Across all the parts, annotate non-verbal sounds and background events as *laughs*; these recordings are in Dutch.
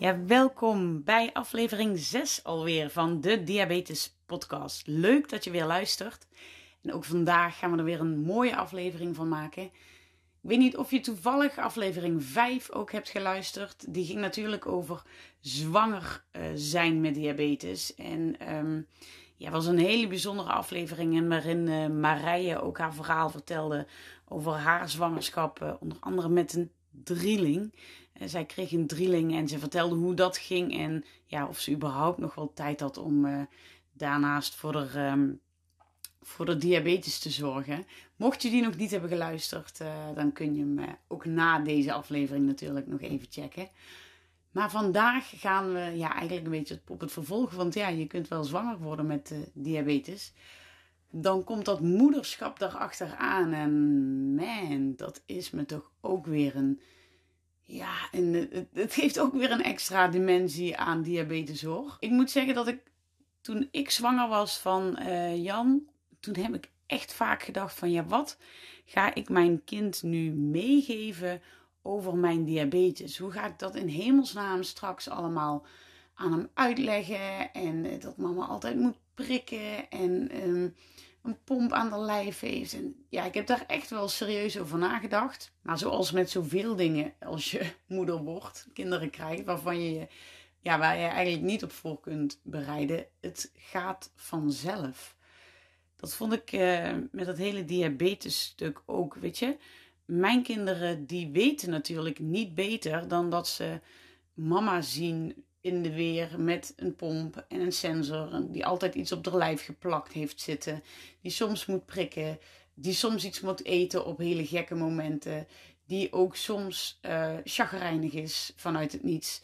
Ja, welkom bij aflevering 6 alweer van de Diabetes Podcast. Leuk dat je weer luistert. En ook vandaag gaan we er weer een mooie aflevering van maken. Ik weet niet of je toevallig aflevering 5 ook hebt geluisterd. Die ging natuurlijk over zwanger uh, zijn met diabetes. En um, ja, was een hele bijzondere aflevering. waarin uh, Marije ook haar verhaal vertelde over haar zwangerschap. Uh, onder andere met een drieling. Zij kreeg een drieling en ze vertelde hoe dat ging. En ja, of ze überhaupt nog wel tijd had om daarnaast voor de, um, voor de diabetes te zorgen. Mocht je die nog niet hebben geluisterd, dan kun je hem ook na deze aflevering natuurlijk nog even checken. Maar vandaag gaan we ja, eigenlijk een beetje op het vervolg. Want ja, je kunt wel zwanger worden met diabetes. Dan komt dat moederschap daarachter aan. En man, dat is me toch ook weer een. Ja, en het, het geeft ook weer een extra dimensie aan diabetes hoor. Ik moet zeggen dat ik toen ik zwanger was van uh, Jan, toen heb ik echt vaak gedacht van ja, wat ga ik mijn kind nu meegeven over mijn diabetes. Hoe ga ik dat in hemelsnaam straks allemaal aan hem uitleggen? En eh, dat mama altijd moet prikken en um, een pomp aan de lijf heeft. En ja, ik heb daar echt wel serieus over nagedacht. Maar zoals met zoveel dingen, als je *laughs* moeder wordt, kinderen krijgt, waarvan je ja, waar je eigenlijk niet op voor kunt bereiden, het gaat vanzelf. Dat vond ik uh, met dat hele diabetes stuk ook, weet je mijn kinderen die weten natuurlijk niet beter dan dat ze mama zien in de weer met een pomp en een sensor die altijd iets op haar lijf geplakt heeft zitten, die soms moet prikken, die soms iets moet eten op hele gekke momenten, die ook soms uh, chagrijnig is vanuit het niets.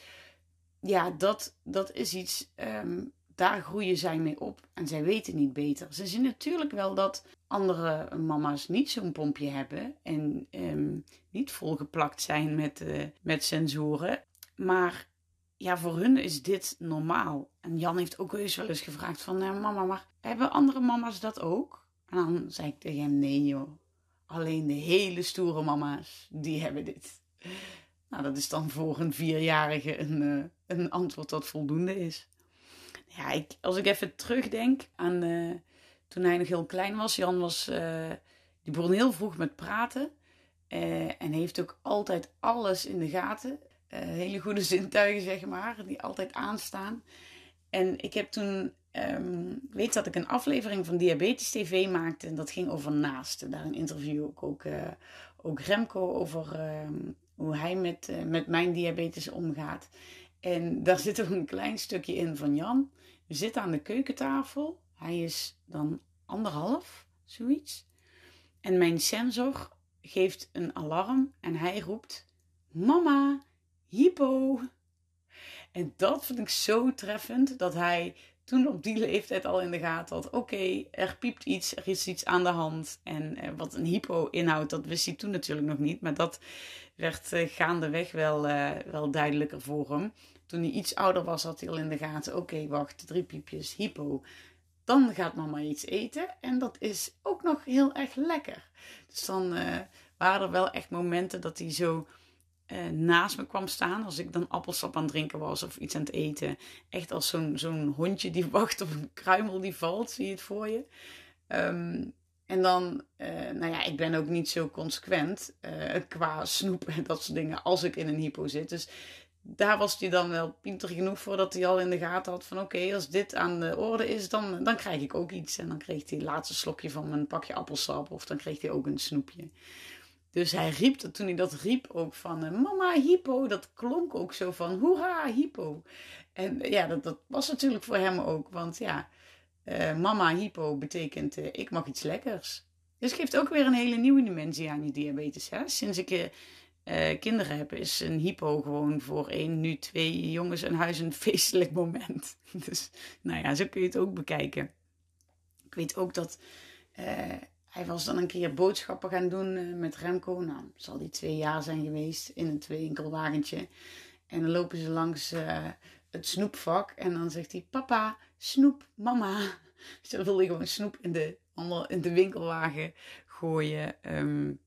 Ja, dat, dat is iets um, daar groeien zij mee op en zij weten niet beter. Ze zien natuurlijk wel dat andere mama's niet zo'n pompje hebben en um, niet volgeplakt zijn met, uh, met sensoren. Maar ja, voor hun is dit normaal. En Jan heeft ook eens wel eens gevraagd van, nou, mama, maar hebben andere mama's dat ook? En dan zei ik tegen hem, nee joh, alleen de hele stoere mama's, die hebben dit. Nou, dat is dan voor een vierjarige een, uh, een antwoord dat voldoende is ja, ik, als ik even terugdenk aan uh, toen hij nog heel klein was. Jan was, uh, die begon heel vroeg met praten. En heeft ook altijd alles in de gaten. Hele goede *laughs* zintuigen, zeg maar, die altijd aanstaan. En ik heb toen, um, ik weet dat ik een aflevering van Diabetes TV maakte. En dat ging over naasten. Daar een interview ook, ook, ook Remco over um, hoe hij met, met mijn diabetes omgaat. En daar zit ook een klein stukje in van Jan. We zitten aan de keukentafel. Hij is dan anderhalf, zoiets. En mijn sensor geeft een alarm en hij roept: Mama, hypo. En dat vind ik zo treffend dat hij toen op die leeftijd al in de gaten had: oké, er piept iets, er is iets aan de hand. En eh, wat een hypo inhoudt, dat wist hij toen natuurlijk nog niet. Maar dat werd uh, gaandeweg wel, uh, wel duidelijker voor hem. Toen hij iets ouder was, had hij al in de gaten: oké, wacht, drie piepjes, hypo. Dan gaat mama iets eten en dat is ook nog heel erg lekker. Dus dan waren er wel echt momenten dat hij zo uh, naast me kwam staan. Als ik dan appelsap aan het drinken was of iets aan het eten. Echt als zo'n zo'n hondje die *laughs* wacht op een kruimel die valt. Zie je het voor je? Um, en dan, uh, nou ja, ik ben ook niet zo consequent uh, qua snoep en dat soort dingen als ik in een hypo zit. Dus daar was hij dan wel pinter genoeg voor dat hij al in de gaten had van oké, als dit aan de orde is, dan, dan krijg ik ook iets. En dan kreeg hij het laatste slokje van mijn pakje appelsap of dan kreeg hij ook een snoepje. Dus hij riep, toen hij dat riep ook van uh, mama hypo, dat klonk ook zo van hoera hypo. En ja, dat, dat was natuurlijk voor hem ook, want ja, uh, mama hypo betekent ik mag iets lekkers. Dus geeft ook weer een hele nieuwe dimensie aan je diabetes. Hè? Sinds ik eh, kinderen heb, is een hypo gewoon voor één, nu twee jongens een huis een feestelijk moment. *laughs* Dus nou ja, zo kun je het ook bekijken. Ik weet ook dat hij was dan een keer boodschappen gaan doen uh, met Remco. Nou, zal die twee jaar zijn geweest in een twee winkelwagentje. En dan lopen ze langs het snoepvak en dan zegt hij, papa, snoep, mama. *laughs* Dus dan gewoon snoep in de, in de winkelwagen gooien. Um,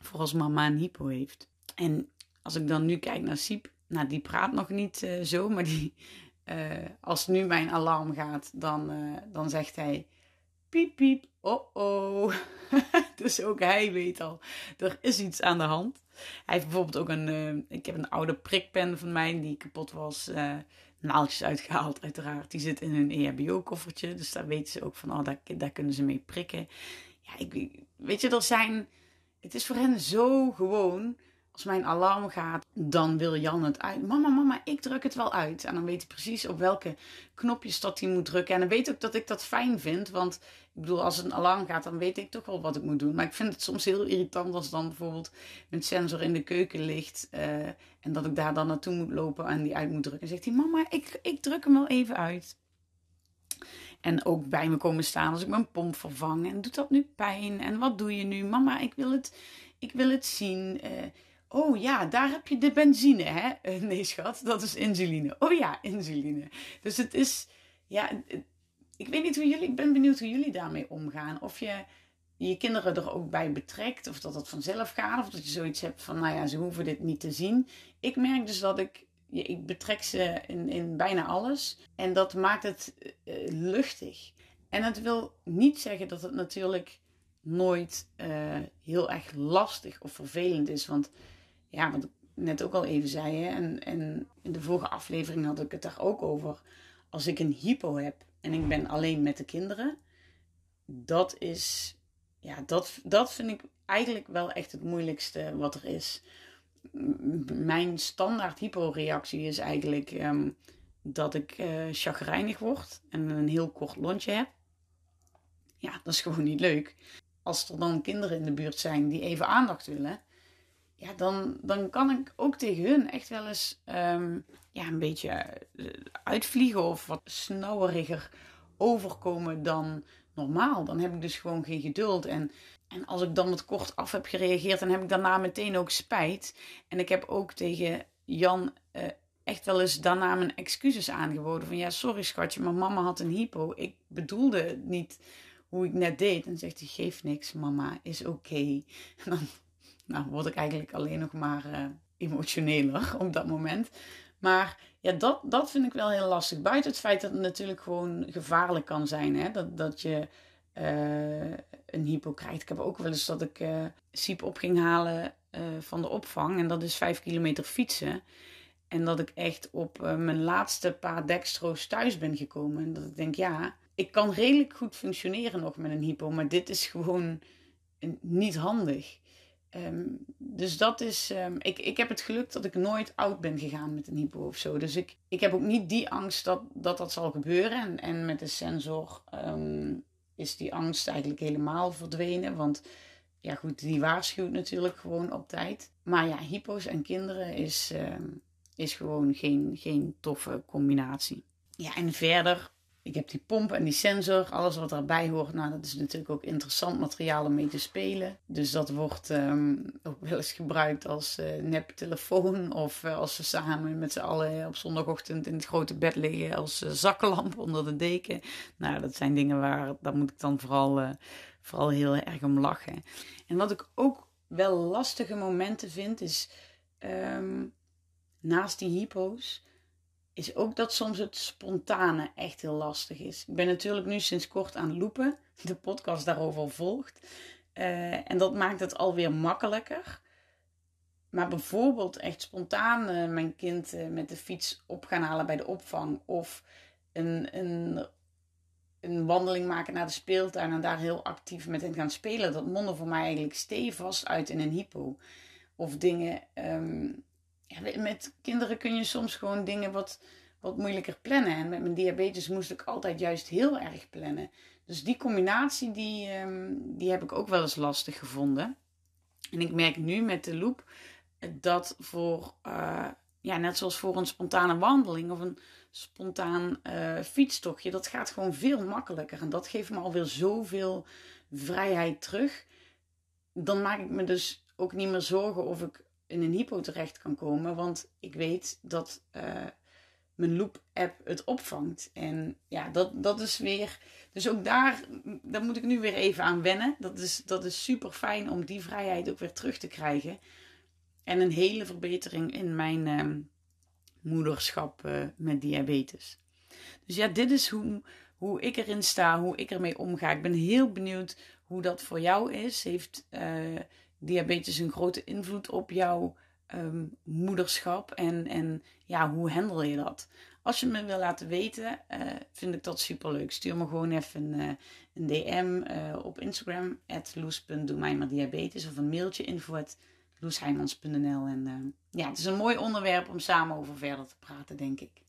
voor als mama een hypo heeft. En als ik dan nu kijk naar Siep, nou die praat nog niet uh, zo, maar die, als nu mijn alarm gaat, dan, dan zegt hij piep piep, oh oh. *laughs* dus ook hij weet al, er is iets aan de hand. Hij heeft bijvoorbeeld ook een, ik heb een oude prikpen van mij die kapot was, naaltjes uitgehaald uiteraard. Die zit in een EHBO-koffertje, dus daar weten ze ook van, oh daar, daar kunnen ze mee prikken. Ja, ik, weet je, er zijn het is voor hen zo gewoon. Als mijn alarm gaat, dan wil Jan het uit. Mama, mama, ik druk het wel uit. En dan weet hij precies op welke knopjes dat hij moet drukken. En dan weet ook dat ik dat fijn vind. Want ik bedoel, als een alarm gaat, dan weet ik toch wel wat ik moet doen. Maar ik vind het soms heel irritant als dan bijvoorbeeld een sensor in de keuken ligt. Uh, en dat ik daar dan naartoe moet lopen en die uit moet drukken. En zegt hij, mama, ik, ik druk hem wel even uit. En ook bij me komen staan als ik mijn pomp vervang. En doet dat nu pijn? En wat doe je nu? Mama, ik wil het, ik wil het zien. Uh, oh ja, daar heb je de benzine, hè? Uh, nee, schat, dat is insuline. Oh ja, insuline. Dus het is, ja, ik weet niet hoe jullie, ik ben benieuwd hoe jullie daarmee omgaan. Of je je kinderen er ook bij betrekt, of dat het vanzelf gaat, of dat je zoiets hebt van, nou ja, ze hoeven dit niet te zien. Ik merk dus dat ik ik betrek ze in, in bijna alles. En dat maakt het uh, luchtig. En het wil niet zeggen dat het natuurlijk nooit uh, heel erg lastig of vervelend is. Want ja, wat ik net ook al even zei, hè, en, en in de vorige aflevering had ik het daar ook over. Als ik een hypo heb en ik ben alleen met de kinderen, dat is, ja, dat, dat vind ik eigenlijk wel echt het moeilijkste wat er is mijn standaard hyporeactie is eigenlijk um, dat ik uh, chagrijnig word en een heel kort lontje heb. Ja, dat is gewoon niet leuk. Als er dan kinderen in de buurt zijn die even aandacht willen, ja, dan, dan kan ik ook tegen hun echt wel eens um, ja, een beetje eh, uitvliegen of wat snauweriger overkomen dan normaal. Dan heb ik dus gewoon geen geduld. En en als ik dan wat kort af heb gereageerd, dan heb ik daarna meteen ook spijt. En ik heb ook tegen Jan uh, echt wel eens daarna mijn excuses aangeboden. Van ja, sorry schatje, maar mama had een hypo. Ik bedoelde niet hoe ik net deed. En zegt hij, geef niks mama, is oké. *laughs* Dan nou, word ik eigenlijk alleen nog maar uh, emotioneler *laughs* op dat moment. Maar ja, dat, dat vind ik wel heel lastig. Buiten het feit dat het natuurlijk gewoon gevaarlijk kan zijn. Hè? Dat, dat je uh, een hypo krijgt. Ik heb ook wel eens dat ik uh, op ging halen van de opvang. En dat is vijf kilometer fietsen. En dat ik echt op mijn laatste paar dextro's thuis ben gekomen. En dat ik denk, ja, ik kan redelijk goed functioneren nog met een hypo. Maar dit is gewoon niet handig. Um, dus dat is. Um, ik, ik heb het geluk dat ik nooit oud ben gegaan met een hypo of zo. Dus ik, ik heb ook niet die angst dat dat, dat zal gebeuren. En, en met de sensor um, is die angst eigenlijk helemaal verdwenen. Want ja, goed, die waarschuwt natuurlijk gewoon op tijd. Maar ja, hypo's en kinderen is, is gewoon geen, geen toffe combinatie. Ja, en verder ik heb die pomp en die sensor, alles wat erbij hoort. Nou, dat is natuurlijk ook interessant materiaal om mee te spelen. Dus dat wordt um, ook wel eens gebruikt als uh, neptelefoon. Of uh, als we samen met z'n allen op zondagochtend in het grote bed liggen als uh, *laughs* onder de deken. Nou, dat zijn dingen waar, daar moet ik dan vooral, vooral heel erg om lachen. En wat ik ook wel lastige momenten vind, is um, naast die hypo's is ook dat soms het spontane echt heel lastig is. Ik ben natuurlijk nu sinds kort aan lopen, *laughs* de podcast daarover volgt. Uh, en dat maakt het alweer makkelijker. Maar bijvoorbeeld echt spontaan uh, mijn kind uh, met de fiets op gaan halen bij de opvang. Of een, een, een wandeling maken naar de speeltuin en daar heel actief met hen gaan spelen. Dat mondde voor mij eigenlijk stevast uit in een hypo. Of dingen um, met kinderen kun je soms gewoon dingen wat, wat moeilijker plannen. En met mijn diabetes moest ik altijd juist heel erg plannen. Dus die combinatie, die, um, die heb ik ook wel eens lastig gevonden. En ik merk nu met de loop dat voor, ja, net zoals voor een spontane wandeling of een spontaan fietstochtje, dat gaat gewoon veel makkelijker. En dat geeft me alweer zoveel vrijheid terug. Dan maak ik me dus ook niet meer zorgen of ik in een hypo terecht kan komen. Want ik weet dat uh, mijn Loop-app het opvangt. En ja, dat, dat is weer. Dus ook daar, daar moet ik nu weer even aan wennen. Dat is, dat is super fijn om die vrijheid ook weer terug te krijgen. En een hele verbetering in mijn uh, moederschap uh, met diabetes. Dus ja, dit is hoe, hoe ik erin sta, hoe ik ermee omga. Ik ben heel benieuwd hoe dat voor jou is. Heeft diabetes een grote invloed op jouw ehm, moederschap en, en ja, hoe handel je dat? Als je me wil laten weten, uh, vind ik dat super leuk. Stuur me gewoon even een, uh, een DM eh, op Instagram, diabetes of een mailtje info loesheimans.nl. En ja, het is een mooi onderwerp om samen over verder te praten, denk ik.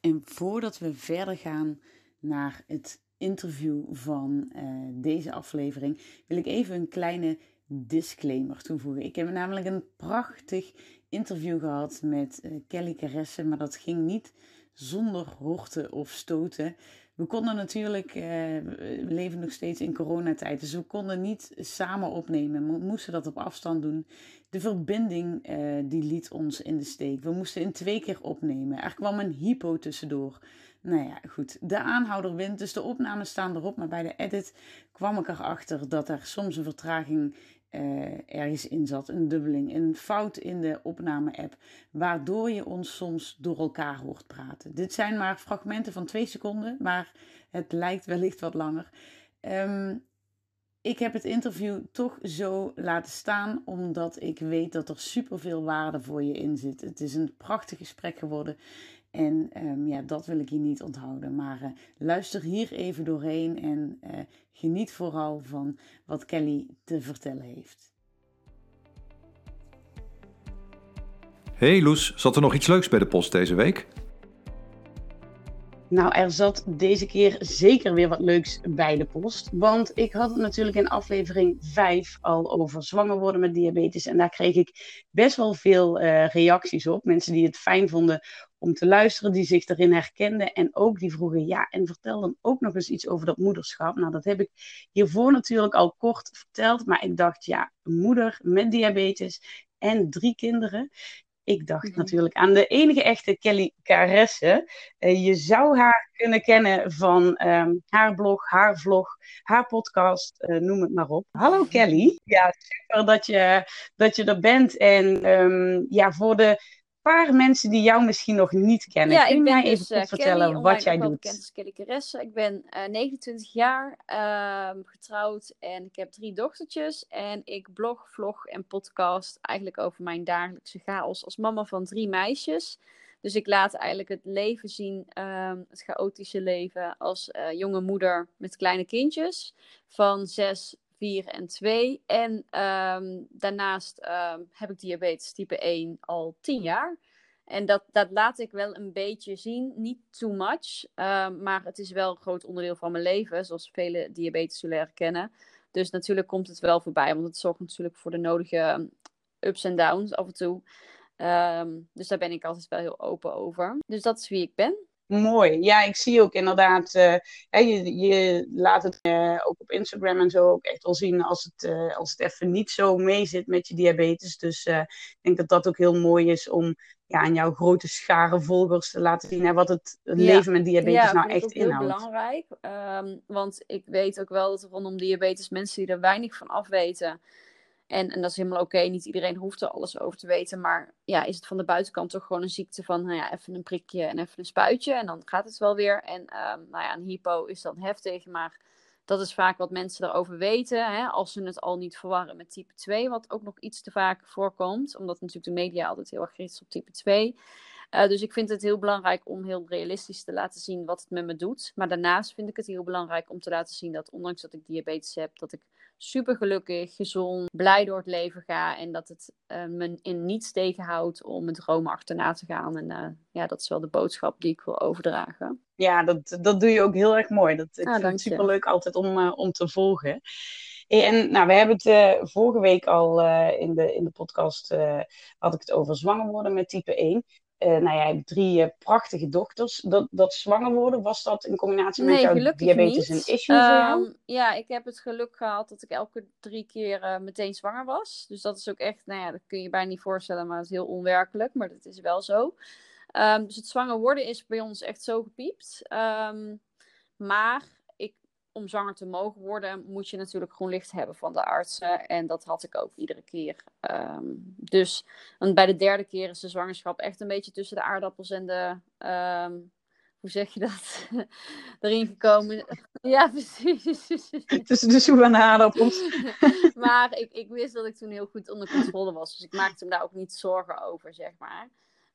En voordat we verder gaan naar het interview van deze aflevering, wil ik even een kleine disclaimer toevoegen. Ik heb namelijk een prachtig interview gehad met uh, Kelly Caresse, maar dat ging niet zonder horten of stoten. We konden natuurlijk, uh, we leven nog steeds in coronatijd, dus we konden niet samen opnemen. We moesten dat op afstand doen. De verbinding uh, die liet ons in de steek. We moesten in twee keer opnemen. Er kwam een hypo tussendoor. Nou ja, goed. De aanhouder wint, dus de opnames staan erop. Maar bij de edit kwam ik erachter dat er soms een vertraging uh, ergens in zat, een dubbeling, een fout in de opname-app, waardoor je ons soms door elkaar hoort praten. Dit zijn maar fragmenten van twee seconden, maar het lijkt wellicht wat langer. Um, ik heb het interview toch zo laten staan, omdat ik weet dat er superveel waarde voor je in zit. Het is een prachtig gesprek geworden. En um, ja, dat wil ik je niet onthouden. Maar uh, luister hier even doorheen en uh, geniet vooral van wat Kelly te vertellen heeft. Hey Loes, zat er nog iets leuks bij de post deze week? Nou, er zat deze keer zeker weer wat leuks bij de post. Want ik had het natuurlijk in aflevering 5 al over zwanger worden met diabetes. En daar kreeg ik best wel veel uh, reacties op. Mensen die het fijn vonden om te luisteren, die zich erin herkenden. En ook die vroegen, ja, en vertel dan ook nog eens iets over dat moederschap. Nou, dat heb ik hiervoor natuurlijk al kort verteld. Maar ik dacht, ja, moeder met diabetes en drie kinderen. Ik dacht mhm. natuurlijk aan de enige echte Kelly Caresse. Uh, je zou haar kunnen kennen van um, haar blog, haar vlog, haar podcast, uh, noem het maar op. Hallo Kelly. Ja, super dat je, dat je er bent. En um, ja, voor de paar mensen die jou misschien nog niet kennen. Ja, Kun je mij dus, even uh, vertellen Kelly, wat jij doet? Bekend als Kelly Caresse. Ik ben uh, 29 jaar, uh, getrouwd en ik heb drie dochtertjes. En ik blog, vlog en podcast eigenlijk over mijn dagelijkse chaos als mama van drie meisjes. Dus ik laat eigenlijk het leven zien, ehm, het chaotische leven als uh, jonge moeder met kleine kindjes van zes, 4 en 2. En um, daarnaast um, heb ik diabetes type 1 al 10 jaar. En dat, dat laat ik wel een beetje zien. Niet too much. Um, maar het is wel een groot onderdeel van mijn leven. Zoals vele diabetes zullen herkennen. Dus natuurlijk komt het wel voorbij. Want het zorgt natuurlijk voor de nodige ups en downs af en toe. dus daar ben ik altijd wel heel open over. Dus dat is wie ik ben. Mooi. Ja, ik zie ook inderdaad, uh, je, je laat het uh, ook op Instagram en zo ook echt wel zien als het, uh, als het even niet zo mee zit met je diabetes. Dus ik denk dat dat ook heel mooi is om ja, aan jouw grote schare volgers te laten zien hè, wat het, ja. leven met diabetes ja, nou echt inhoudt. Ja, heel belangrijk. Um, want ik weet ook wel dat er rondom diabetes mensen die er weinig van afweten en, en dat is helemaal oké. Niet iedereen hoeft er alles over te weten. Maar ja, is het van de buitenkant toch gewoon een ziekte van nou ja, even een prikje en even een spuitje. En dan gaat het wel weer. En um, nou ja, een hypo is dan heftig. Maar dat is vaak wat mensen erover weten. Hè, als ze het al niet verwarren met type 2. Wat ook nog iets te vaak voorkomt. Omdat natuurlijk de media altijd heel erg gericht is op type 2. Uh, dus ik vind het heel belangrijk om heel realistisch te laten zien wat het met me doet. Maar daarnaast vind ik het heel belangrijk om te laten zien dat ondanks dat ik diabetes heb, dat ik super gelukkig, gezond, blij door het leven ga. En dat het uh, me in niets tegenhoudt om mijn dromen achterna te gaan. En uh, ja, dat is wel de boodschap die ik wil overdragen. Ja, dat, dat doe je ook heel erg mooi. Dat, ik ah, vind het superleuk altijd om, om te volgen. en nou, we hebben het vorige week al in, de, in de podcast had ik het over zwanger worden met type 1. Nou ja, drie prachtige dochters. Dat, dat zwanger worden, was dat in combinatie met jouw diabetes niet. een issue um, voor jou? Ehm, ja, ik heb het geluk gehad dat ik elke drie keer meteen zwanger was. Dus dat is ook echt, nou ja, dat kun je bijna niet voorstellen, maar het is heel onwerkelijk. Maar dat is wel zo. Um, dus het zwanger worden is bij ons echt zo gepiept. Um, maar om zwanger te mogen worden, moet je natuurlijk groen licht hebben van de artsen. En dat had ik ook iedere keer. Um, dus bij de derde keer is de zwangerschap echt een beetje tussen de aardappels en de. hoe zeg je dat? *laughs* erin gekomen. Ja, *laughs* precies. Tussen de soep en de aardappels. *laughs* maar ik, ik wist dat ik toen heel goed onder controle was. Dus ik maakte me daar ook niet zorgen over, zeg maar.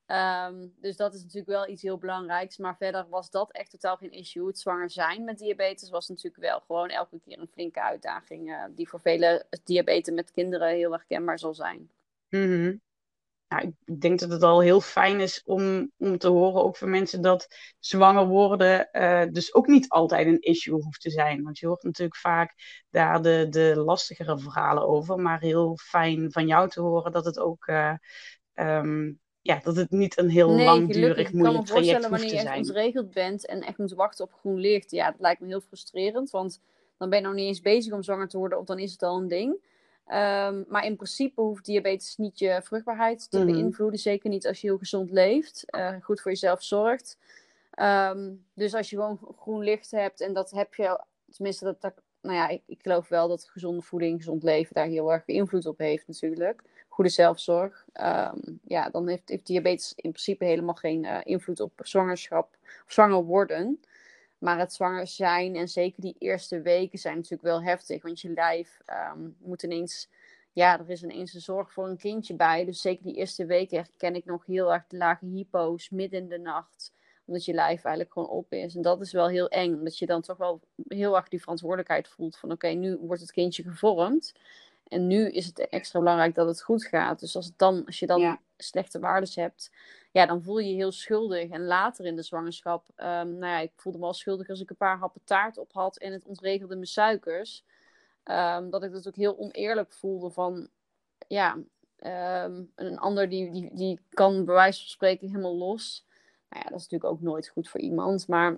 Um, dus dat is natuurlijk wel iets heel belangrijks. Maar verder was dat echt totaal geen issue. Het zwanger zijn met diabetes was natuurlijk wel gewoon elke keer een flinke uitdaging. Uh, die voor vele diabetes met kinderen heel erg kenbaar zal zijn. Mm -hmm. ik denk dat het al heel fijn is om, om te horen, ook voor mensen, dat zwanger worden uh, dus ook niet altijd een issue hoeft te zijn. Want je hoort natuurlijk vaak daar de, de lastigere verhalen over. Maar heel fijn van jou te horen dat het ook. Uh, um, ja, dat het niet een heel nee, langdurig moeilijk traject hoeft te zijn. Ik kan me voorstellen wanneer je echt ontregeld bent en echt moet wachten op groen licht. Ja, dat lijkt me heel frustrerend, want dan ben je nog niet eens bezig om zwanger te worden of dan is het al een ding. Um, maar in principe hoeft diabetes niet je vruchtbaarheid te mm -hmm. beïnvloeden. Zeker niet als je heel gezond leeft, uh, goed voor jezelf zorgt. Um, dus als je gewoon groen licht hebt en dat heb je, tenminste, dat, dat nou ja, ik, ik, geloof wel dat gezonde voeding, gezond leven daar heel erg invloed op heeft natuurlijk goede zelfzorg, um, ja, dan heeft, diabetes in principe helemaal geen uh, invloed op zwangerschap of zwanger worden. Maar het zwanger zijn en zeker die eerste weken zijn natuurlijk wel heftig. Want je lijf um, moet ineens, ja, er is ineens een zorg voor een kindje bij. Dus zeker die eerste weken herken ik nog heel erg de lage hypo's midden in de nacht. Omdat je lijf eigenlijk gewoon op is. En dat is wel heel eng. Omdat je dan toch wel heel erg die verantwoordelijkheid voelt van oké, nu wordt het kindje gevormd. En nu is het extra belangrijk dat het goed gaat. Dus als, het dan, als je dan ja. slechte waardes hebt, ja, dan voel je je heel schuldig. En later in de zwangerschap, um, nou ja, ik voelde me al schuldig als ik een paar happen taart op had en het ontregelde mijn suikers. Um, dat ik het ook heel oneerlijk voelde van, ja, um, een ander die, die, die kan bij wijze van spreken helemaal los. Nou ja, dat is natuurlijk ook nooit goed voor iemand. Maar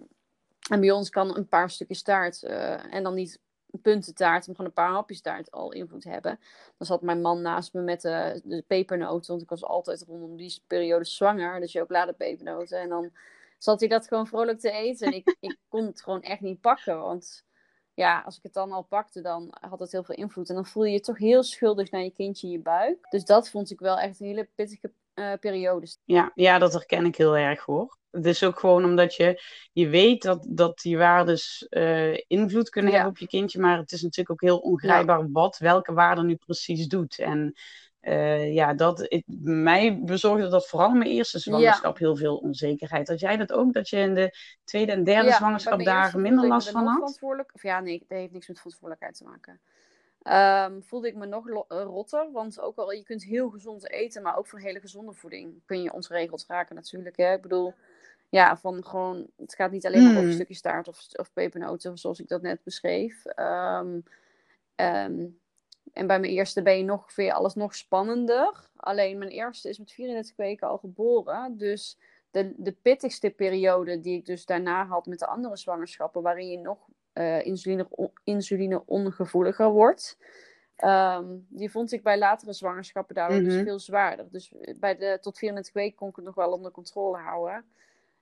en bij ons kan een paar stukjes taart uh, en dan niet puntentaart, maar gewoon een paar hapjes taart al invloed hebben. Dan zat mijn man naast me met de, de pepernoten, want ik was altijd rondom die periode zwanger, de chocoladepepernoten. En dan zat hij dat gewoon vrolijk te eten. En ik, *laughs* ik kon het gewoon echt niet pakken, want ja, als ik het dan al pakte, dan had het heel veel invloed. En dan voel je je toch heel schuldig naar je kindje in je buik. Dus dat vond ik wel echt een hele pittige uh, periodes. Ja, ja, dat herken ik heel erg hoor. Het is ook gewoon omdat je, je weet dat, dat die waardes uh, invloed kunnen ja. hebben op je kindje. Maar het is natuurlijk ook heel ongrijpbaar ja. wat welke waarde nu precies doet. En uh, ja, dat, het, mij bezorgde dat vooral in mijn eerste zwangerschap ja. heel veel onzekerheid. Had jij dat ook? Dat je in de tweede en derde zwangerschap daar minder last van had? Of ja, nee, dat heeft niks met verantwoordelijkheid te maken. Um, voelde ik me nog rotter. Want ook al je kunt heel gezond eten, maar ook van hele gezonde voeding kun je ontregeld raken natuurlijk. Hè? Ik bedoel, ja, van gewoon, het gaat niet alleen maar mm. over stukjes taart of, of pepernoten, zoals ik dat net beschreef. Um, um, en bij mijn eerste ben je nog weer alles nog spannender. Alleen mijn eerste is met 34 weken al geboren. Dus de, de pittigste periode die ik dus daarna had met de andere zwangerschappen, waarin je nog uh, insuline, insuline ongevoeliger wordt. Um, die vond ik bij latere zwangerschappen daardoor mm-hmm. dus veel zwaarder. Dus bij de tot 34 weken kon ik het nog wel onder controle houden.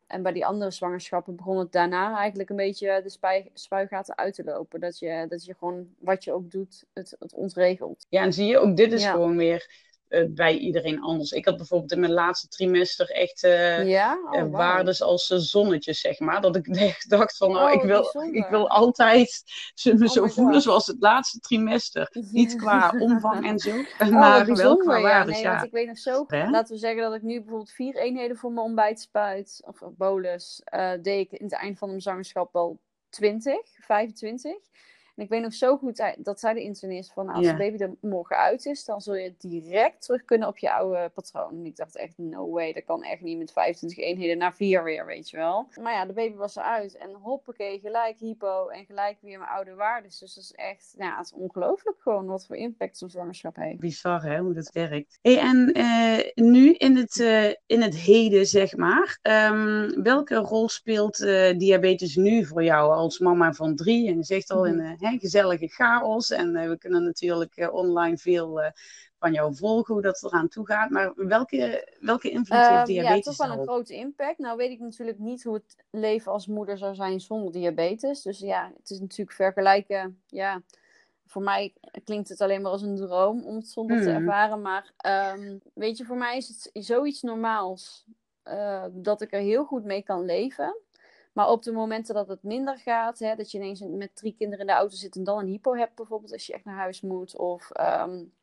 En bij die andere zwangerschappen begon het daarna eigenlijk een beetje de spui, spuigaten uit te lopen. Dat je, dat je gewoon, wat je ook doet, het, het ontregelt. Ja, en zie je, ook dit is ja. gewoon weer bij iedereen anders. Ik had bijvoorbeeld in mijn laatste trimester echt uh, ja? oh, wow. waardes als zonnetjes, zeg maar. Dat ik *laughs* echt dacht van, oh, oh ik, wil, ik wil altijd *laughs* me oh zo voelen God. zoals het laatste trimester. Niet *laughs* qua omvang en zo, maar wel qua waardes, ja. Nee, want ik weet nog zo, laten we zeggen dat ik nu bijvoorbeeld vier eenheden voor mijn ontbijt spuit, of bolus, deed ik in het eind van mijn zwangerschap wel 20, 25. En ik weet nog zo goed dat zij de internist van als de baby er morgen uit is, dan zul je direct terug kunnen op je oude patroon. En ik dacht echt, no way, dat kan echt niet met 25 eenheden naar 4 weer, weet je wel. Maar ja, de baby was eruit en hoppakee, gelijk hypo en gelijk weer mijn oude waarden. Dus dat is echt, ja, het is ongelooflijk gewoon wat voor impact zo'n zwangerschap heeft. Bizar hè, hoe dat werkt. Hey, en uh, nu in het, uh, in het heden, zeg maar, um, welke rol speelt uh, diabetes nu voor jou als mama van drie? En je zegt al in gezellige chaos en we kunnen natuurlijk online veel van jou volgen, hoe dat eraan toe gaat. Maar welke, welke invloed heeft ehm, diabetes Ja, toch wel een grote impact. Nou weet ik natuurlijk niet hoe het leven als moeder zou zijn zonder diabetes. Dus ja, het is natuurlijk vergelijken, ja voor mij klinkt het alleen maar als een droom om het zonder te hmm. ervaren. Maar um, weet je, voor mij is het zoiets normaals uh, dat ik er heel goed mee kan leven. Maar op de momenten dat het minder gaat, hè, dat je ineens met drie kinderen in de auto zit en dan een hypo hebt, bijvoorbeeld als je echt naar huis moet. Of um,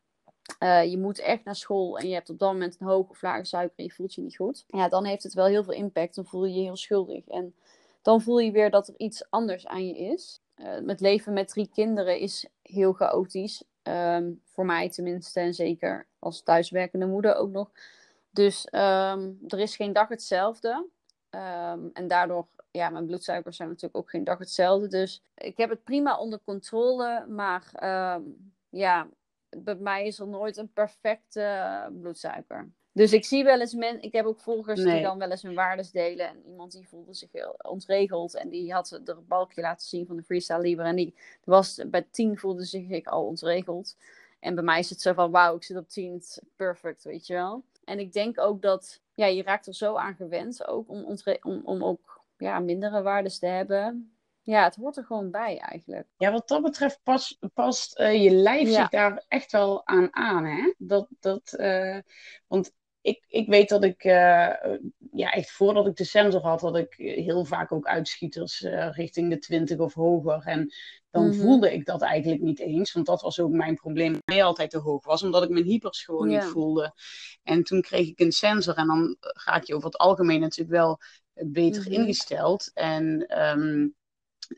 uh, je moet echt naar school en je hebt op dat moment een hoge of lage suiker en je voelt je niet goed. Ja, dan heeft het wel heel veel impact. Dan voel je je heel schuldig. En dan voel je weer dat er iets anders aan je is. Uh, met leven met drie kinderen is heel chaotisch. Um, voor mij tenminste, en zeker als thuiswerkende moeder ook nog. Dus um, er is geen dag hetzelfde. En daardoor, ja, mijn bloedsuikers zijn natuurlijk ook geen dag hetzelfde. Dus ik heb het prima onder controle. Maar ja, bij mij is er nooit een perfecte bloedsuiker. Dus ik zie wel eens mensen, ik heb ook volgers die dan wel eens hun waardes delen. En iemand die voelde zich heel ontregeld en die had er een balkje laten zien van de Freestyle Libre. En die was bij 10 voelde zich al ontregeld. En bij mij is het zo van, wauw, ik zit op 10, perfect, weet je wel. En ik denk ook dat, ja, je raakt er zo aan gewend ook om, om, om ook ja, mindere waardes te hebben. Ja, het hoort er gewoon bij eigenlijk. Ja, wat dat betreft past, past uh, je lijf zich daar echt wel aan aan. Hè? Dat, dat, uh, want ik, ik weet dat ik, uh, ja, echt voordat ik de sensor had, had ik heel vaak ook uitschieters richting de 20 of hoger. En dan mm -hmm. voelde ik dat eigenlijk niet eens, want dat was ook mijn probleem. Dat hij altijd te hoog was, omdat ik mijn hypers gewoon ja. niet voelde. En toen kreeg ik een sensor en dan raak je over het algemeen natuurlijk wel beter mm -hmm. ingesteld. En um,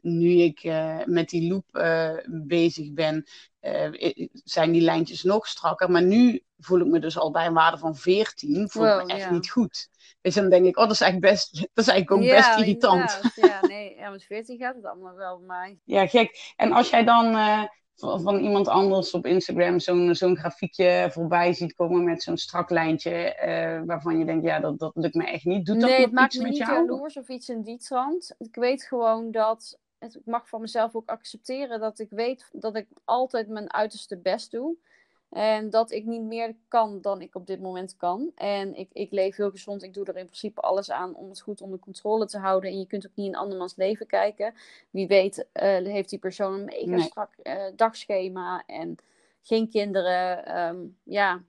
nu ik uh, met die loop uh, bezig ben, uh, zijn die lijntjes nog strakker. Maar nu voel ik me dus al bij een waarde van 14. Voel wow, ik me echt niet goed. Dus dan denk ik, oh, dat is eigenlijk best, *laughs* dat is eigenlijk ook ja, best irritant. Ja, nee, ja, met 14 gaat het allemaal wel mij. Ja, gek. En als jij dan van, iemand anders op Instagram zo'n zo'n grafiekje voorbij ziet komen met zo'n strak lijntje, waarvan je denkt, ja, dat, dat lukt me echt niet. Doet nee, dat het maakt me niet jou? jaloers of iets in die trant. Ik weet gewoon dat ik mag van mezelf ook accepteren dat ik weet dat ik altijd mijn uiterste best doe. En dat ik niet meer kan dan ik op dit moment kan. En ik, ik leef heel gezond. Ik doe er in principe alles aan om het goed onder controle te houden. En je kunt ook niet in andermans leven kijken. Wie weet uh, heeft die persoon een mega nee. strak uh, dagschema en geen kinderen. Um, ja,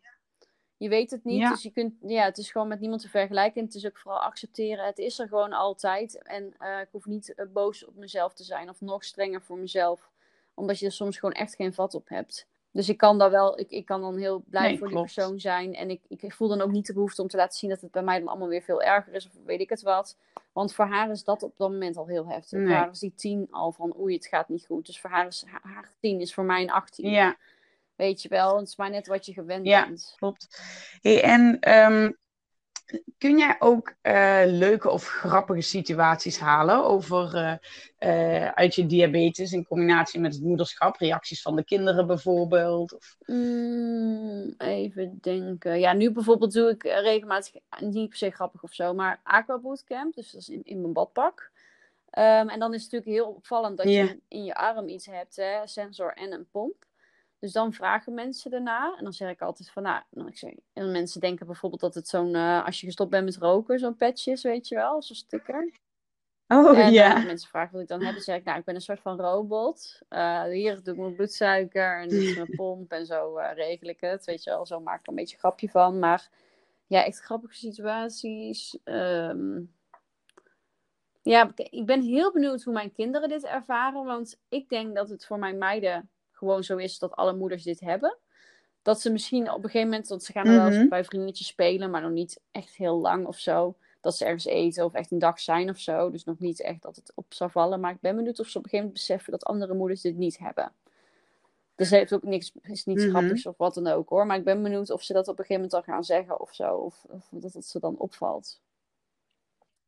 je weet het niet. Ja. Dus je kunt, ja, het is gewoon met niemand te vergelijken. En het is ook vooral accepteren. Het is er gewoon altijd. En uh, ik hoef niet boos op mezelf te zijn. Of nog strenger voor mezelf. Omdat je er soms gewoon echt geen vat op hebt. Dus ik kan daar wel, ik, ik kan dan heel blij nee, voor klopt. die persoon zijn. En ik, ik voel dan ook niet de behoefte om te laten zien dat het bij mij dan allemaal weer veel erger is. Of weet ik het wat. Want voor haar is dat op dat moment al heel heftig. Nee. Voor haar is die tien al van oei, het gaat niet goed. Dus voor haar is haar tien is voor mij een 18. Ja. Weet je wel, het is maar net wat je gewend ja, bent. klopt. Hey, en um, kun jij ook uh, leuke of grappige situaties halen over uh, uh, uit je diabetes in combinatie met het moederschap? Reacties van de kinderen bijvoorbeeld? Of... Mm, even denken. Ja, nu bijvoorbeeld doe ik regelmatig, niet per se grappig of zo, maar aqua bootcamp. Dus dat is in, in mijn badpak. Um, en dan is het natuurlijk heel opvallend dat yeah. je in je arm iets hebt, hè, sensor en een pomp. Dus dan vragen mensen daarna. En dan zeg ik altijd van, nou, dan ik zeg, en mensen denken bijvoorbeeld dat het zo'n, uh, als je gestopt bent met roken, zo'n patch is, weet je wel, zo'n sticker. Oh en, ja. Uh, mensen vragen wat ik dan heb, dan zeg ik, nou, ik ben een soort van robot. Uh, hier doe ik mijn bloedsuiker en dit is mijn *laughs* pomp en zo regel ik het, weet je wel. Zo maak ik er een beetje een grapje van. Maar ja, echt grappige situaties. Um... Ja, ik ben heel benieuwd hoe mijn kinderen dit ervaren, want ik denk dat het voor mijn meiden gewoon zo is dat alle moeders dit hebben. Dat ze misschien op een gegeven moment, want ze gaan wel eens bij vriendinnetjes spelen, maar nog niet echt heel lang of zo. dat ze ergens eten of echt een dag zijn of zo. Dus nog niet echt dat het op zal vallen. Maar ik ben benieuwd of ze op een gegeven moment beseffen dat andere moeders dit niet hebben. Dus heeft ook niks, is niets Mhm. grappigs of wat dan ook hoor. Maar ik ben benieuwd of ze dat op een gegeven moment dan gaan zeggen of zo. Of, of dat het ze dan opvalt.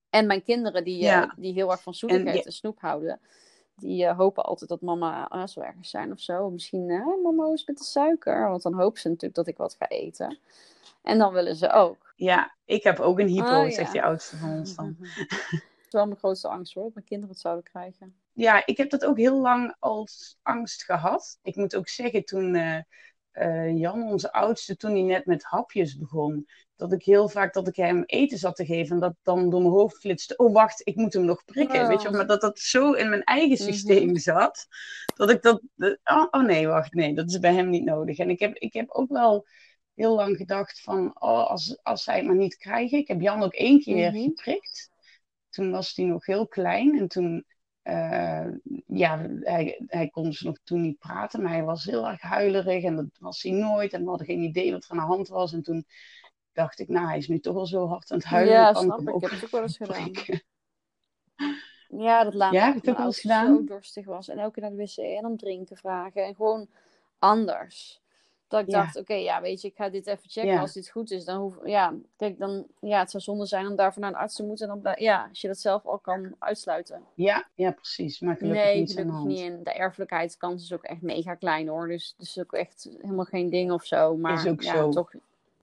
En mijn kinderen die, eh, die heel erg van zoetigheid En snoep houden. Die eh, hopen altijd dat mama ergens zijn of zo. Misschien, mama, hoe is met de suiker? Want dan hopen ze natuurlijk dat ik wat ga eten. En dan willen ze ook. Ja, ik heb ook een hypo, Oh, ja. zegt die oudste van ons dan. *laughs* Dat is wel mijn grootste angst hoor, dat mijn kinderen het zouden krijgen. Ja, ik heb dat ook heel lang als angst gehad. Ik moet ook zeggen, toen eh, eh, Jan, onze oudste, toen hij net met hapjes begon, dat ik heel vaak dat ik hem eten zat te geven en dat dan door mijn hoofd flitste, oh wacht, ik moet hem nog prikken. Oh. Weet je, wel, maar dat dat zo in mijn eigen Mhm. systeem zat, dat ik dat, oh, oh nee, wacht, nee, dat is bij hem niet nodig. En ik heb, ik heb ook wel heel lang gedacht van, oh, als, als zij het maar niet krijgen. Ik heb Jan ook één keer Mhm. geprikt. Toen was hij nog heel klein en toen eh, ja, hij, hij kon dus nog toen niet praten, maar hij was heel erg huilerig en dat was hij nooit. En we hadden geen idee wat er aan de hand was. En toen dacht ik, nou, hij is nu toch al zo hard aan het huilen. ja, kan snap ik. Ik heb het ook wel eens *laughs* gedaan. Ja, dat laat Ja, het ook wel eens gedaan? zo dorstig was. En elke keer naar de wc en om drinken vragen. En gewoon anders. Dat ik Ja. dacht, oké, ja, weet je, ik ga dit even checken. Ja. Als dit goed is, dan hoef ja, kijk, dan, ja, het zou zonde zijn om daarvoor naar een arts te moeten. En dan, ja, als je dat zelf al kan uitsluiten. Ja, ja, precies. Maar gelukkig nee, de gelukkig niet. En de erfelijkheidskans is ook echt mega klein hoor. Dus het is ook echt helemaal geen ding of zo. Maar Is ook ja, zo. toch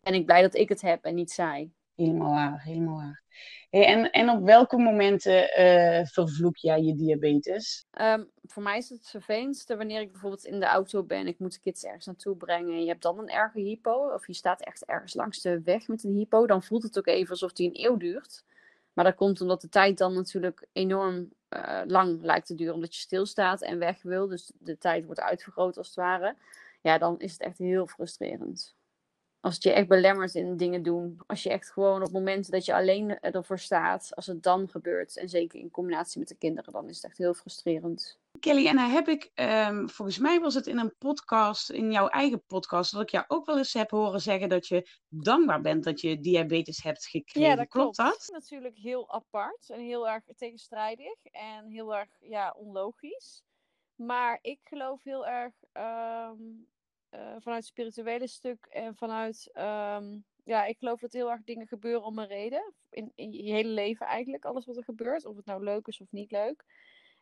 ben ik blij dat ik het heb en niet zij. Helemaal waar, helemaal waar. En, en op welke momenten eh, vervloek jij je diabetes? Ehm, voor mij is het vervelendste wanneer ik bijvoorbeeld in de auto ben. Ik moet de kids ergens naartoe brengen. En je hebt dan een erge hypo. Of je staat echt ergens langs de weg met een hypo. Dan voelt het ook even alsof die een eeuw duurt. Maar dat komt omdat de tijd dan natuurlijk enorm eh, lang lijkt te duren. Omdat je stilstaat en weg wil. Dus de tijd wordt uitvergroot als het ware. Ja, dan is het echt heel frustrerend. Als het je echt belemmert in dingen doen. Als je echt gewoon op momenten dat je alleen ervoor staat. Als het dan gebeurt. En zeker in combinatie met de kinderen. Dan is het echt heel frustrerend. Kelly, en dan heb ik, ehm, volgens mij was het in een podcast, in jouw eigen podcast, dat ik jou ook wel eens heb horen zeggen dat je dankbaar bent dat je diabetes hebt gekregen. klopt dat? Natuurlijk heel apart en heel erg tegenstrijdig en heel erg ja, onlogisch. Maar ik geloof heel erg ehm, eh, vanuit het spirituele stuk en vanuit. ehm, ja, ik geloof dat heel erg dingen gebeuren om een reden. In, in je hele leven eigenlijk, alles wat er gebeurt. Of het nou leuk is of niet leuk.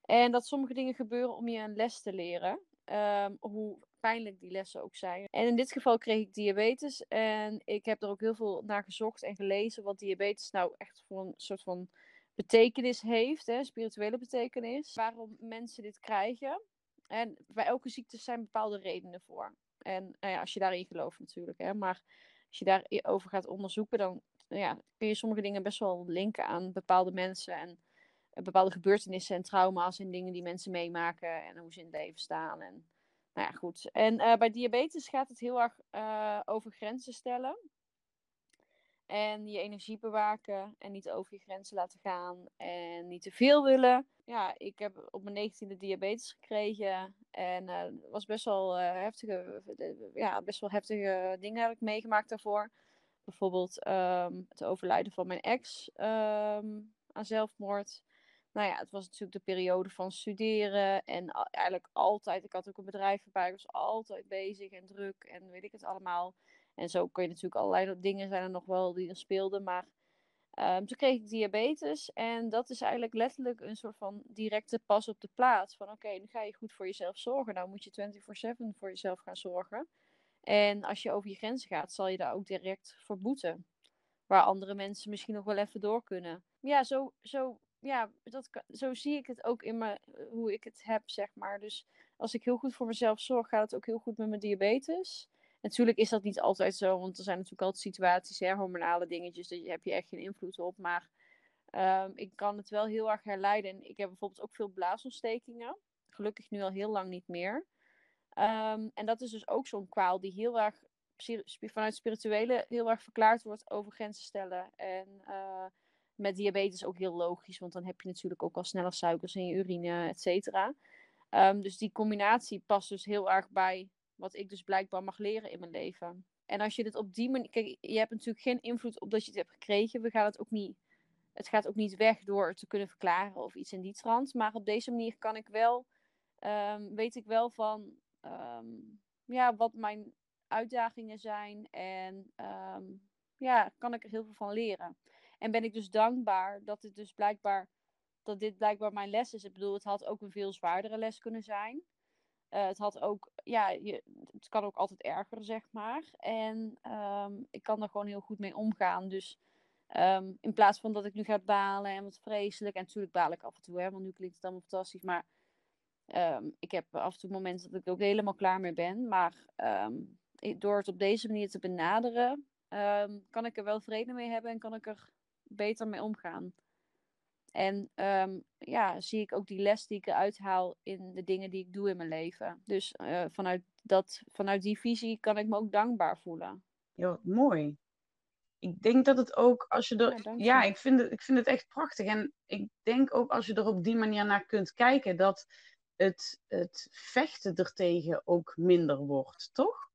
En dat sommige dingen gebeuren om je een les te leren. ehm, hoe pijnlijk die lessen ook zijn. En in dit geval kreeg ik diabetes. En ik heb er ook heel veel naar gezocht en gelezen. Wat diabetes nou echt voor een soort van betekenis heeft. Hè, spirituele betekenis. Waarom mensen dit krijgen. En bij elke ziekte zijn bepaalde redenen voor. En nou ja, als je daarin gelooft natuurlijk. Hè, maar als je daarover gaat onderzoeken, dan ja, kun je sommige dingen best wel linken aan bepaalde mensen. En eh, bepaalde gebeurtenissen en trauma's en dingen die mensen meemaken. En hoe ze in het leven staan. En nou ja, goed. En eh, bij diabetes gaat het heel erg eh, over grenzen stellen. En je energie bewaken en niet over je grenzen laten gaan. En niet te veel willen. Ja, ik heb op mijn negentiende diabetes gekregen. En eh, het was best wel, eh, heftige, ja, best wel heftige dingen heb ik meegemaakt daarvoor. Bijvoorbeeld ehm, het overlijden van mijn ex ehm, aan zelfmoord. Nou ja, het was natuurlijk de periode van studeren. En eigenlijk altijd, ik had ook een bedrijf erbij. Ik was altijd bezig en druk en weet ik het allemaal. En zo kun je natuurlijk allerlei dingen zijn er nog wel die er speelden. Maar ehm, toen kreeg ik diabetes. En dat is eigenlijk letterlijk een soort van directe pas op de plaats. Van oké, nu ga je goed voor jezelf zorgen. Nou moet je 24-7 voor jezelf gaan zorgen. En als je over je grenzen gaat, zal je daar ook direct voor boeten. Waar andere mensen misschien nog wel even door kunnen. Ja, zo, zo, ja, dat, zo zie ik het ook in mijn, hoe ik het heb, zeg maar. Dus als ik heel goed voor mezelf zorg, gaat het ook heel goed met mijn diabetes. Natuurlijk is dat niet altijd zo, want er zijn natuurlijk altijd situaties, hè, hormonale dingetjes, daar heb je echt geen invloed op. Maar ehm, ik kan het wel heel erg herleiden. En ik heb bijvoorbeeld ook veel blaasontstekingen. Gelukkig nu al heel lang niet meer. Ehm, en dat is dus ook zo'n kwaal die heel erg vanuit spirituele heel erg verklaard wordt over grenzen stellen. En eh, met diabetes ook heel logisch, want dan heb je natuurlijk ook al sneller suikers in je urine, et cetera. Ehm, dus die combinatie past dus heel erg bij wat ik dus blijkbaar mag leren in mijn leven. En als je dit op die manier. Kijk, je hebt natuurlijk geen invloed op dat je het hebt gekregen. We gaan het ook niet het gaat ook niet weg door het te kunnen verklaren of iets in die trant. Maar op deze manier kan ik wel, ehm, weet ik wel van ehm, ja, wat mijn uitdagingen zijn. En ehm, ja, kan ik er heel veel van leren. En ben ik dus dankbaar dat het dus blijkbaar, dat dit blijkbaar mijn les is. Ik bedoel, het had ook een veel zwaardere les kunnen zijn. Uh, het had ook, ja, je, het kan ook altijd erger, zeg maar. En ik kan er gewoon heel goed mee omgaan. Dus Um, in plaats van dat ik nu ga balen en wat vreselijk. En natuurlijk baal ik af en toe, hè, want nu klinkt het allemaal fantastisch. Maar um, ik heb af en toe momenten dat ik ook helemaal klaar mee ben. Maar door het op deze manier te benaderen, kan ik er wel vrede mee hebben en kan ik er beter mee omgaan. En ja, zie ik ook die les die ik eruit haal in de dingen die ik doe in mijn leven. Dus uh, vanuit, dat, vanuit die visie kan ik me ook dankbaar voelen. Ja, mooi ik denk dat het ook als je er. Ja, ja, ik, vind het, ik vind het echt prachtig. En ik denk ook als je er op die manier naar kunt kijken, dat het, het vechten ertegen ook minder wordt, toch?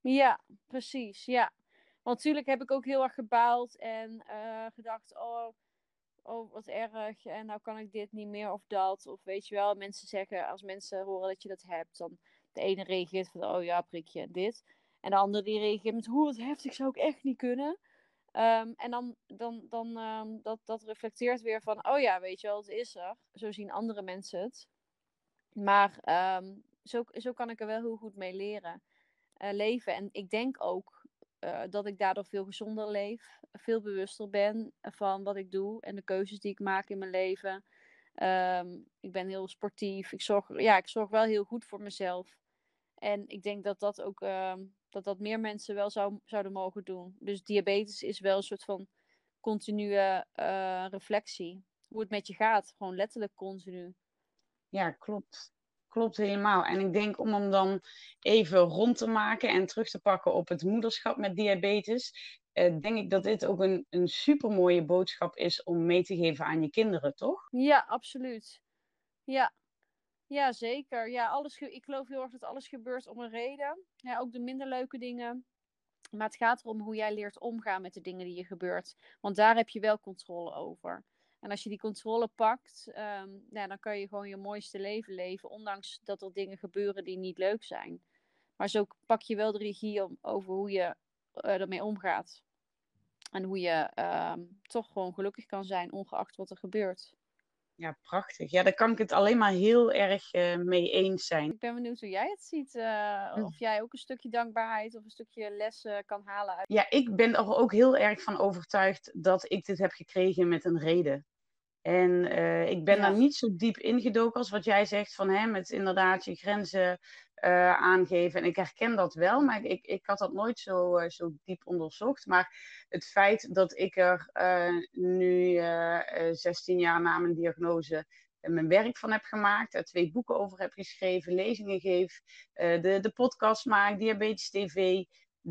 Ja, precies. Ja. Want natuurlijk heb ik ook heel erg gebaald en uh, gedacht: oh, oh, wat erg. En nou kan ik dit niet meer of dat. Of weet je wel, mensen zeggen, als mensen horen dat je dat hebt, dan de ene reageert van: oh ja, prikje en dit. En de andere die reageert met hoe het heftig zou ik echt niet kunnen. Um, en dan, dan, dan um, dat, dat reflecteert weer van, oh ja, weet je wel, het is er. Zo zien andere mensen het. Maar um, zo, zo kan ik er wel heel goed mee leren. Uh, leven. En ik denk ook uh, dat ik daardoor veel gezonder leef. Veel bewuster ben van wat ik doe en de keuzes die ik maak in mijn leven. ik ben heel sportief. Ik zorg, ja, ik zorg wel heel goed voor mezelf. En ik denk dat dat ook dat dat meer mensen wel zou, zouden mogen doen. Dus diabetes is wel een soort van continue uh, reflectie. Hoe het met je gaat, gewoon letterlijk continu. Ja, klopt. Klopt helemaal. En ik denk om hem dan even rond te maken en terug te pakken op het moederschap met diabetes, eh, denk ik dat dit ook een, een super mooie boodschap is om mee te geven aan je kinderen, toch? Ja, absoluut. Ja, ja, zeker. Ja, alles ik geloof heel erg dat alles gebeurt om een reden. Ja, ook de minder leuke dingen. Maar het gaat erom hoe jij leert omgaan met de dingen die je gebeurt. Want daar heb je wel controle over. En als je die controle pakt, um, ja, dan kan je gewoon je mooiste leven leven. Ondanks dat er dingen gebeuren die niet leuk zijn. Maar zo pak je wel de regie om, over hoe je uh, ermee omgaat. En hoe je uh, toch gewoon gelukkig kan zijn, ongeacht wat er gebeurt. Ja, prachtig. Ja, daar kan ik het alleen maar heel erg uh, mee eens zijn. Ik ben benieuwd hoe jij het ziet. Uh, Of jij ook een stukje dankbaarheid of een stukje lessen kan halen. Uit... Ja, ik ben er ook heel erg van overtuigd dat ik dit heb gekregen met een reden. En uh, ik ben ja. daar niet zo diep ingedoken als wat jij zegt, van hè, met inderdaad je grenzen uh, aangeven. En ik herken dat wel, maar ik, ik had dat nooit zo, uh, zo diep onderzocht. Maar het feit dat ik er nu 16 jaar na mijn diagnose mijn werk van heb gemaakt, twee boeken over heb geschreven, lezingen geef, de, de podcast maak, Diabetes TV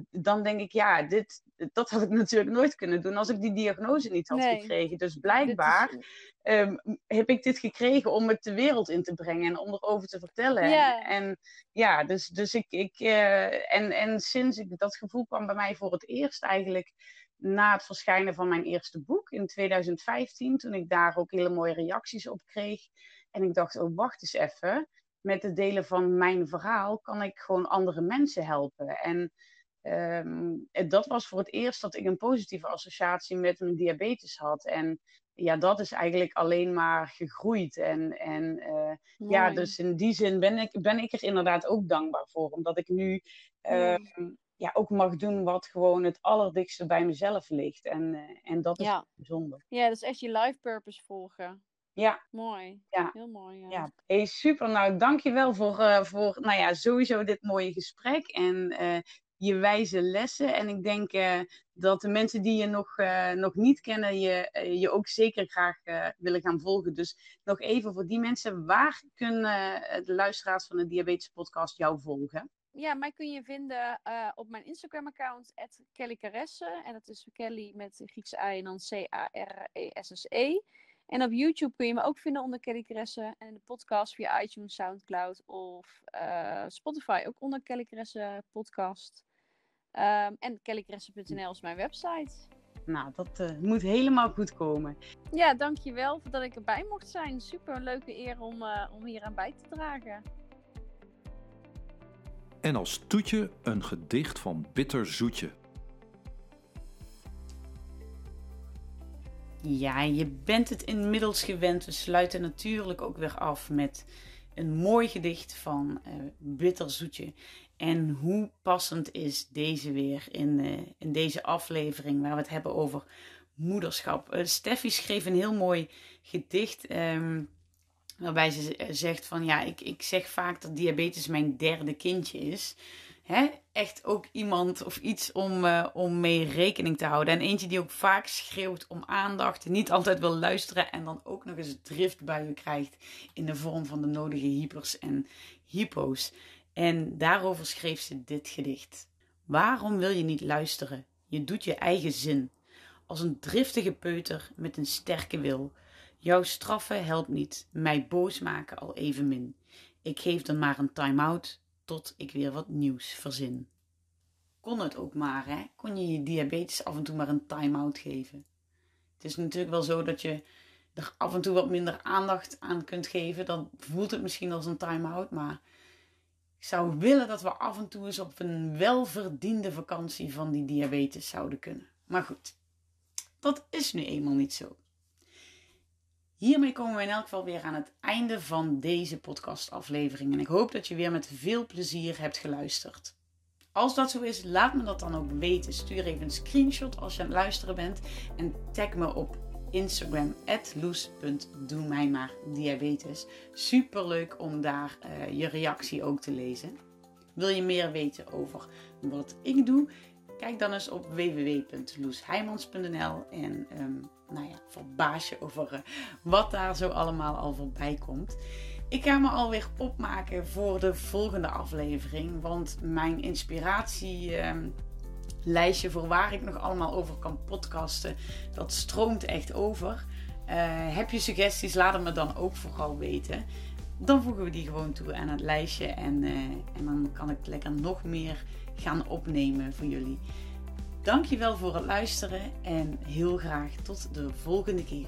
dan denk ik, ja, dit, dat had ik *laughs* natuurlijk nooit kunnen doen als ik die diagnose niet had gekregen. Dus blijkbaar ehm, heb ik dit gekregen om het de wereld in te brengen en om erover te vertellen. En ja, dus, dus ik, ik uh, en, en sinds ik dat gevoel kwam bij mij voor het eerst eigenlijk na het verschijnen van mijn eerste boek in 2015, toen ik daar ook hele mooie reacties op kreeg. En ik dacht, oh, wacht eens even. Met het delen van mijn verhaal kan ik gewoon andere mensen helpen. En Um, dat was voor het eerst dat ik een positieve associatie met mijn diabetes had. En ja, dat is eigenlijk alleen maar gegroeid. En, en uh, ja, dus in die zin ben ik, ben ik er inderdaad ook dankbaar voor. Omdat ik nu uh, ja, ook mag doen wat gewoon het allerdichtste bij mezelf ligt. En, uh, en dat is ja. bijzonder. Ja, dat is echt je life purpose volgen. Ja. Mooi. Ja. Heel mooi. Ja. ja. Hey, super. Nou, dankjewel voor, uh, voor nou ja, sowieso dit mooie gesprek. En uh, je wijze lessen. En ik denk uh, dat de mensen die je nog, uh, nog niet kennen, je, uh, je ook zeker graag willen gaan volgen. Dus nog even voor die mensen, waar kunnen de luisteraars van de Diabetes Podcast jou volgen? Ja, mij kun je vinden op mijn Instagram-account, Kelly Caresse. En dat is Kelly met Griekse I en dan C-A-R-E-S-S-E. E. En op YouTube kun je me ook vinden onder Kelly Caresse. En de podcast via iTunes, Soundcloud of Spotify ook onder Kelly Caresse podcast. Um, en kellycressen.nl is mijn website. Nou, dat uh, moet helemaal goed komen. Ja, dankjewel dat ik erbij mocht zijn. Super leuke eer om, uh, om hier aan bij te dragen. En als toetje een gedicht van Bitter Zoetje. Ja, je bent het inmiddels gewend. We sluiten natuurlijk ook weer af met een mooi gedicht van uh, Bitter Zoetje. En hoe passend is deze weer in, uh, in deze aflevering waar we het hebben over moederschap. Uh, Steffi schreef een heel mooi gedicht. Um, waarbij ze zegt van ja, ik, ik zeg vaak dat diabetes mijn derde kindje is hè, echt ook iemand of iets om, om mee rekening te houden. En eentje die ook vaak schreeuwt om aandacht, niet altijd wil luisteren en dan ook nog eens driftbuien krijgt in de vorm van de nodige hypers en hypo's. En daarover schreef ze dit gedicht. Waarom wil je niet luisteren? Je doet je eigen zin. Als een driftige peuter met een sterke wil. Jouw straffen helpt niet, mij boos maken al evenmin. Ik geef dan maar een time-out, tot ik weer wat nieuws verzin. Kon het ook maar, hè? Kon je je diabetes af en toe maar een time-out geven? Het is natuurlijk wel zo dat je er af en toe wat minder aandacht aan kunt geven. Dan voelt het misschien als een time-out, maar ik zou willen dat we af en toe eens op een welverdiende vakantie van die diabetes zouden kunnen. Maar goed, dat is nu eenmaal niet zo. Hiermee komen we in elk geval weer aan het einde van deze podcastaflevering. En ik hoop dat je weer met veel plezier hebt geluisterd. Als dat zo is, laat me dat dan ook weten. Stuur even een screenshot als je aan het luisteren bent. En tag me op Instagram, diabetes. Super leuk om daar uh, je reactie ook te lezen. Wil je meer weten over wat ik doe? Kijk dan eens op www.loesheimans.nl en um, nou ja, verbaas je over uh, wat daar zo allemaal al voorbij komt. Ik ga me alweer opmaken voor de volgende aflevering, want mijn inspiratielijstje um, voor waar ik nog allemaal over kan podcasten, dat stroomt echt over. Uh, heb je suggesties, laat het me dan ook vooral weten. Dan voegen we die gewoon toe aan het lijstje en, uh, en dan kan ik lekker nog meer gaan opnemen voor jullie. Dankjewel voor het luisteren en heel graag tot de volgende keer.